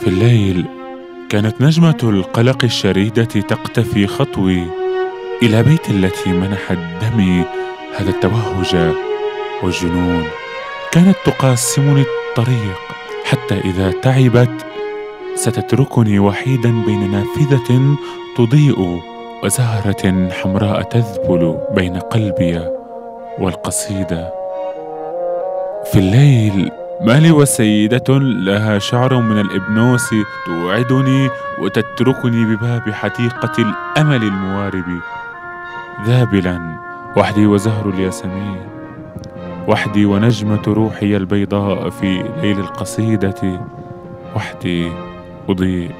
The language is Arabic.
في الليل كانت نجمة القلق الشريدة تقتفي خطوي إلى بيت التي منحت دمي هذا التوهج والجنون. كانت تقاسمني الطريق حتى إذا تعبت ستتركني وحيدا بين نافذة تضيء وزهرة حمراء تذبل بين قلبي والقصيدة. في الليل ما لي وسيدة لها شعر من الإبنوس توعدني وتتركني بباب حديقة الأمل الموارب. ذابلا وحدي وزهر الياسمين. وحدي ونجمة روحي البيضاء في ليل القصيدة. وحدي أضيء